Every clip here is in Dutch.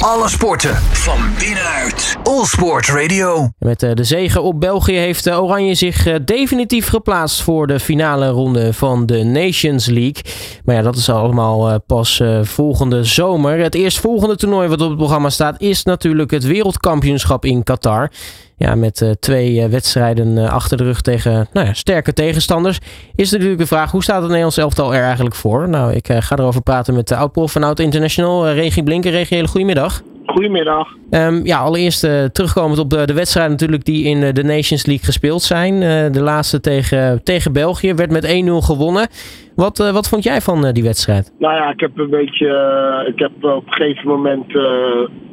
Alle sporten van binnenuit. All Sport Radio. Met eh, de zege op België heeft eh, Oranje zich eh, definitief geplaatst voor de finale ronde van de Nations League. Maar ja, dat is allemaal pas volgende zomer. Het eerstvolgende toernooi wat op het programma staat is natuurlijk het wereldkampioenschap in Qatar. Ja, met twee wedstrijden achter de rug tegen nou ja, sterke tegenstanders. Is natuurlijk de vraag, hoe staat het Nederlands elftal er eigenlijk voor? Nou, ik ga erover praten met de oud-prof van Oud International, Regie Blinken. Regie, hele goedemiddag. Goedemiddag. Um, ja, allereerst uh, terugkomend op de, de wedstrijden natuurlijk die in de Nations League gespeeld zijn. Uh, de laatste tegen, tegen België werd met 1-0 gewonnen. Wat, wat vond jij van die wedstrijd? Nou ja, ik heb een beetje. ik heb op een gegeven moment.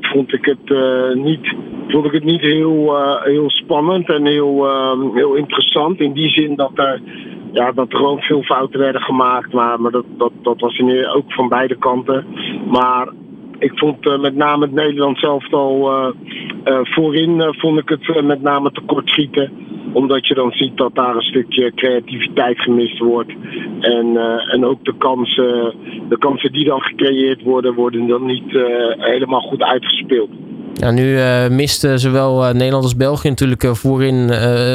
vond ik het niet. Vond ik het niet heel, heel spannend en heel, heel interessant. In die zin dat er ja, dat er ook veel fouten werden gemaakt. Maar, maar dat, dat, dat was in, ook van beide kanten. Maar ik vond uh, met name het Nederlands zelf al uh, uh, voorin vond ik het met name tekort schieten. Omdat je dan ziet dat daar een stukje creativiteit gemist wordt. En, en ook de kansen, de kansen die dan gecreëerd worden, worden dan niet helemaal goed uitgespeeld. Ja, nu uh, misten zowel uh, Nederland als België natuurlijk uh, voorin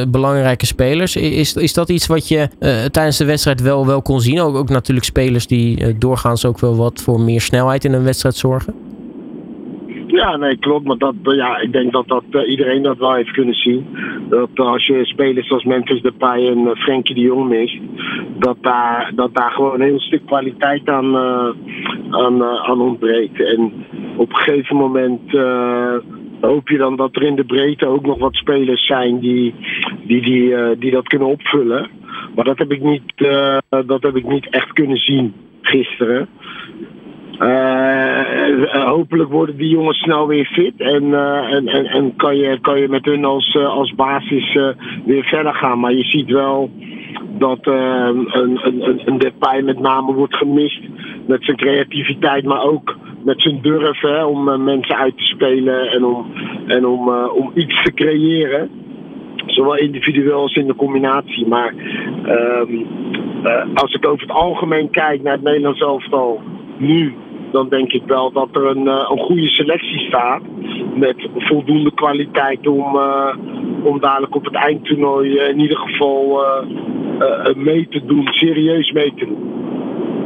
belangrijke spelers. Is, is dat iets wat je tijdens de wedstrijd wel, wel kon zien? Ook, ook natuurlijk spelers die doorgaans ook wel wat voor meer snelheid in een wedstrijd zorgen? Ja, nee, klopt. Maar dat, ja, ik denk dat, dat iedereen dat wel heeft kunnen zien. Dat als je spelers zoals Memphis Depay en uh, Frenkie de Jong mist, dat daar, dat daar gewoon een heel stuk kwaliteit aan, aan, aan ontbreekt. En op een gegeven moment hoop je dan dat er in de breedte ook nog wat spelers zijn die, die, die, die dat kunnen opvullen. Maar dat heb ik niet, dat heb ik niet echt kunnen zien gisteren. Hopelijk worden die jongens snel weer fit en, en, en, en, kan, je, kan je met hun als, als basis weer verder gaan. Maar je ziet wel dat een, een, een, met name wordt gemist met zijn creativiteit, maar ook met zijn durf hè, om mensen uit te spelen en om, en om, om iets te creëren. Zowel individueel als in de combinatie. Maar uh, als ik over het algemeen kijk naar het Nederlands elftal nu, dan denk ik wel dat er een, een goede selectie staat. Met voldoende kwaliteit om, om dadelijk op het eindtoernooi in ieder geval mee te doen, serieus mee te doen.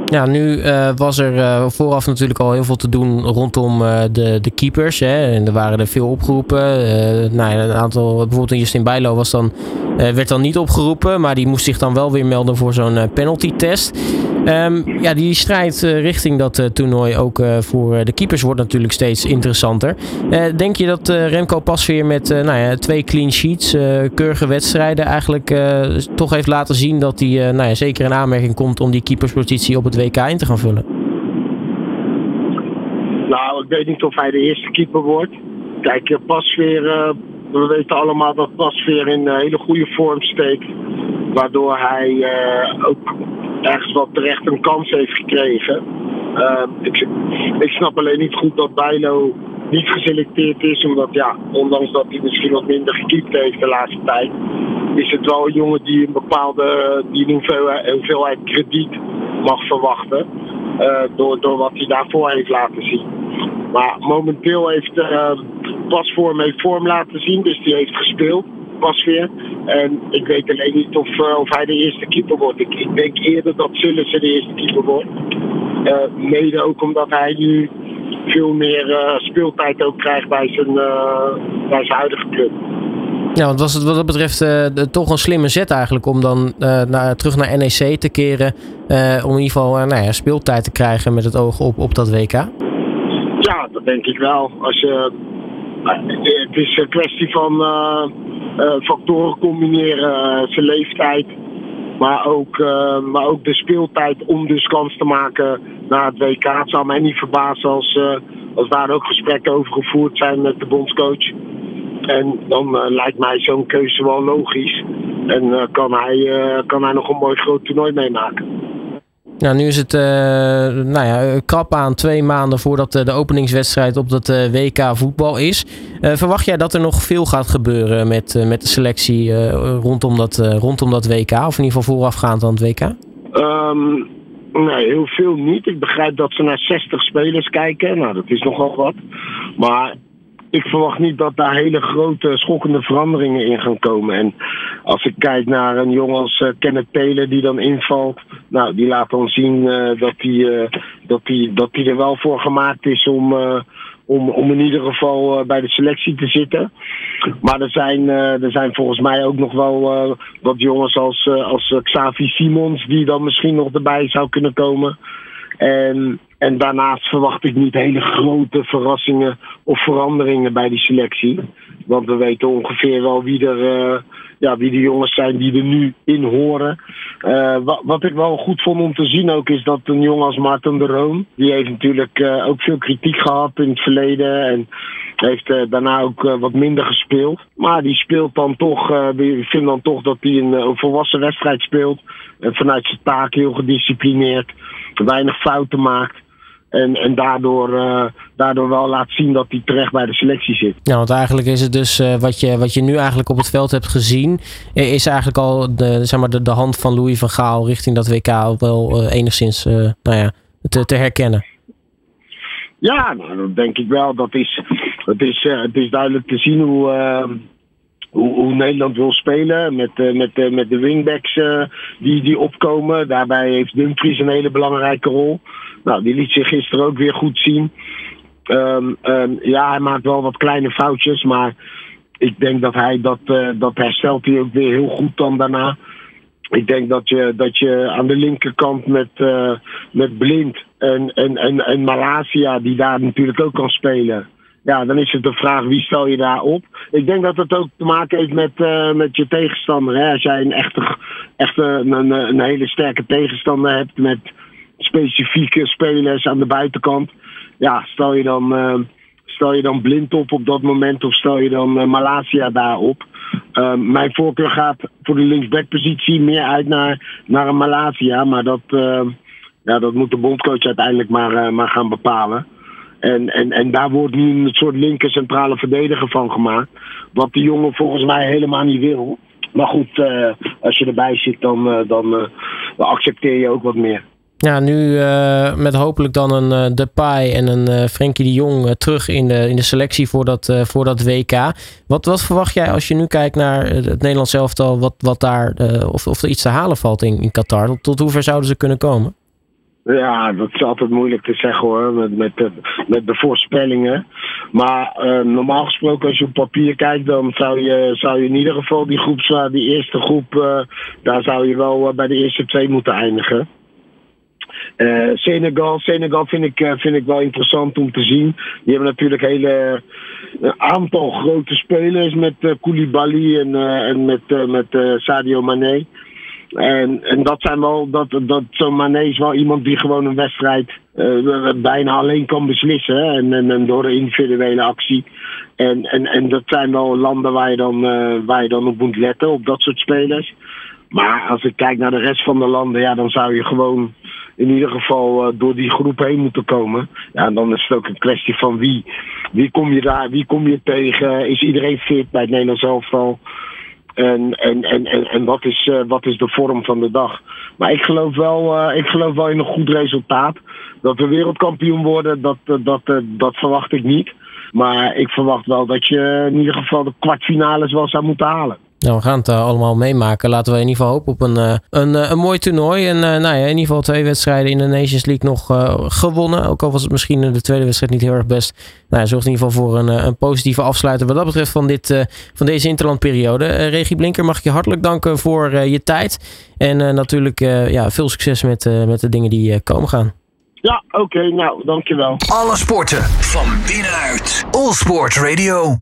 Ja, nu was er vooraf natuurlijk al heel veel te doen rondom de, de keepers. Hè. En er waren er veel opgeroepen. nou, een aantal, bijvoorbeeld Justin Bijlo was dan, werd dan niet opgeroepen. Maar die moest zich dan wel weer melden voor zo'n penalty test. Um, ja, die strijd richting dat toernooi ook voor de keepers wordt natuurlijk steeds interessanter. denk je dat Remco Pasveer met nou ja, twee clean sheets, keurige wedstrijden, eigenlijk toch heeft laten zien dat hij nou ja, zeker in aanmerking komt om die keeperspositie op het WK in te gaan vullen? Nou, ik weet niet of hij de eerste keeper wordt. Kijk, Pasveer, uh, we weten allemaal dat Pasveer in hele goede vorm steekt. Waardoor hij ook ergens wat terecht een kans heeft gekregen. Ik, ik, snap alleen niet goed dat Bijlo niet geselecteerd is. Omdat ja, ondanks dat hij misschien wat minder gekiept heeft de laatste tijd. Is het wel een jongen die een bepaalde die een hoeveelheid, hoeveelheid krediet mag verwachten. Uh, door, door wat hij daarvoor heeft laten zien. Maar momenteel heeft uh, Pasvorm heeft vorm laten zien, dus die heeft gespeeld. Pas weer. En ik weet alleen niet of, uh, of hij de eerste keeper wordt. Ik, ik denk eerder dat ze de eerste keeper wordt. mede ook omdat hij nu veel meer speeltijd ook krijgt bij zijn, bij zijn huidige club. Ja, want was het wat dat betreft uh, toch een slimme zet eigenlijk om dan uh, naar, terug naar NEC te keren. Uh, om in ieder geval nou ja, speeltijd te krijgen met het oog op, op dat WK? Ja, dat denk ik wel. Als je, het is een kwestie van factoren combineren. zijn leeftijd, maar ook, maar ook de speeltijd om dus kans te maken naar het WK. Het zou mij niet verbazen als, als daar ook gesprekken over gevoerd zijn met de bondscoach. En dan lijkt mij zo'n keuze wel logisch. En kan, hij, kan hij nog een mooi groot toernooi meemaken. Nou, nu is het nou ja, krap aan twee maanden voordat de openingswedstrijd op dat WK voetbal is. verwacht jij dat er nog veel gaat gebeuren met, met de selectie rondom, dat, rondom dat WK? Of in ieder geval voorafgaand aan het WK? Um, Nee, heel veel niet. Ik begrijp dat ze naar 60 spelers kijken. Nou, dat is nogal wat. Maar ik verwacht niet dat daar hele grote schokkende veranderingen in gaan komen. En als ik kijk naar een jongen als uh, Kenneth Taylor die dan invalt. Nou, die laat dan zien uh, dat hij dat die, dat die er wel voor gemaakt is om, om, om in ieder geval bij de selectie te zitten. Maar er zijn, er zijn volgens mij ook nog wel wat jongens als, als Xavi Simons die dan misschien nog erbij zou kunnen komen. En en daarnaast verwacht ik niet hele grote verrassingen of veranderingen bij die selectie. Want we weten ongeveer wel wie, er, uh, ja, wie de jongens zijn die er nu in horen. Uh, wat, wat, ik wel goed vond om te zien ook is dat een jongen als Martin de Roon... die heeft natuurlijk uh, ook veel kritiek gehad in het verleden... en heeft daarna ook wat minder gespeeld. Maar die speelt dan toch, ik vind dan toch dat hij een, een volwassen wedstrijd speelt... en vanuit zijn taak heel gedisciplineerd, weinig fouten maakt... En, en daardoor, uh, daardoor wel laat zien dat hij terecht bij de selectie zit. Ja, want eigenlijk is het dus uh, wat, je, wat je nu eigenlijk op het veld hebt gezien, is eigenlijk al de, zeg maar de, de hand van Louis van Gaal richting dat WK ook wel uh, enigszins nou ja, te, te herkennen. Ja, nou, dat denk ik wel. Dat is, het, is, het is duidelijk te zien hoe, hoe, hoe, Nederland wil spelen. Met, met, met de wingbacks die, die opkomen. Daarbij heeft Dumfries een hele belangrijke rol. Nou, die liet zich gisteren ook weer goed zien. Um, um, ja, hij maakt wel wat kleine foutjes, maar ik denk dat hij dat, dat herstelt hij ook weer heel goed dan daarna. Ik denk dat je, dat je aan de linkerkant met, met Blind en, en, en, en Malasia, die daar natuurlijk ook kan spelen. Ja, dan is het de vraag wie stel je daar op. Ik denk dat het ook te maken heeft met, uh, met je tegenstander. Hè? Als jij een echte, een, een hele sterke tegenstander hebt met specifieke spelers aan de buitenkant. Ja, stel je dan, uh, stel je dan blind op op dat moment of stel je dan uh, Malasia daarop. Uh, mijn voorkeur gaat voor de linksbackpositie meer uit naar, naar een Malasia. Maar dat, ja, dat moet de bondcoach uiteindelijk maar, maar gaan bepalen. En, en, en daar wordt nu een soort linker centrale verdediger van gemaakt. Wat die jongen volgens mij helemaal niet wil. Maar goed, als je erbij zit, dan, dan, dan accepteer je ook wat meer. Ja, nu met hopelijk dan een Depay en een Frenkie de Jong terug in de, in de selectie voor dat, voor dat WK. Wat, wat verwacht jij als je nu kijkt naar het Nederlands elftal, wat, wat daar, of, of er iets te halen valt in, in Qatar? Tot, tot hoever zouden ze kunnen komen? Ja, dat is altijd moeilijk te zeggen hoor, met, met, de, met de voorspellingen. Maar normaal gesproken, als je op papier kijkt, dan zou je, zou je in ieder geval die groep, die eerste groep, daar zou je wel bij de eerste twee moeten eindigen. Senegal, Senegal vind ik, vind ik wel interessant om te zien. Die hebben natuurlijk hele een aantal grote spelers met Koulibaly en, en met, met Sadio Mane. En, en dat zijn wel, dat, dat zo'n wel iemand die gewoon een wedstrijd bijna alleen kan beslissen. En, en, en, door de individuele actie. En, en, en dat zijn wel landen waar je, dan, waar je dan op moet letten, op dat soort spelers. Maar als ik kijk naar de rest van de landen, ja, dan zou je gewoon in ieder geval uh, door die groep heen moeten komen. Ja, en dan is het ook een kwestie van wie, wie kom je daar, wie kom je tegen? Is iedereen fit bij het Nederlands elftal? En, en, en, en, en wat, is, uh, wat is de vorm van de dag? Maar ik geloof wel, uh, ik geloof wel in een goed resultaat. Dat we wereldkampioen worden, dat, dat, dat verwacht ik niet. Maar ik verwacht wel dat je in ieder geval de kwartfinales wel zou moeten halen. Nou, we gaan het uh, allemaal meemaken. Laten we in ieder geval hopen op een, uh, een, uh, een mooi toernooi. En nou ja, in ieder geval twee wedstrijden in de Nations League nog gewonnen. Ook al was het misschien de tweede wedstrijd niet heel erg best. Nou ja, zorgt in ieder geval voor een, een positieve afsluiter wat dat betreft van, dit, van deze interlandperiode. Regie Blinker, mag ik je hartelijk danken voor je tijd. En natuurlijk ja, veel succes met, met de dingen die komen gaan. Ja, oké. Okay, nou, dankjewel. Alle sporten van binnenuit. All Sport Radio.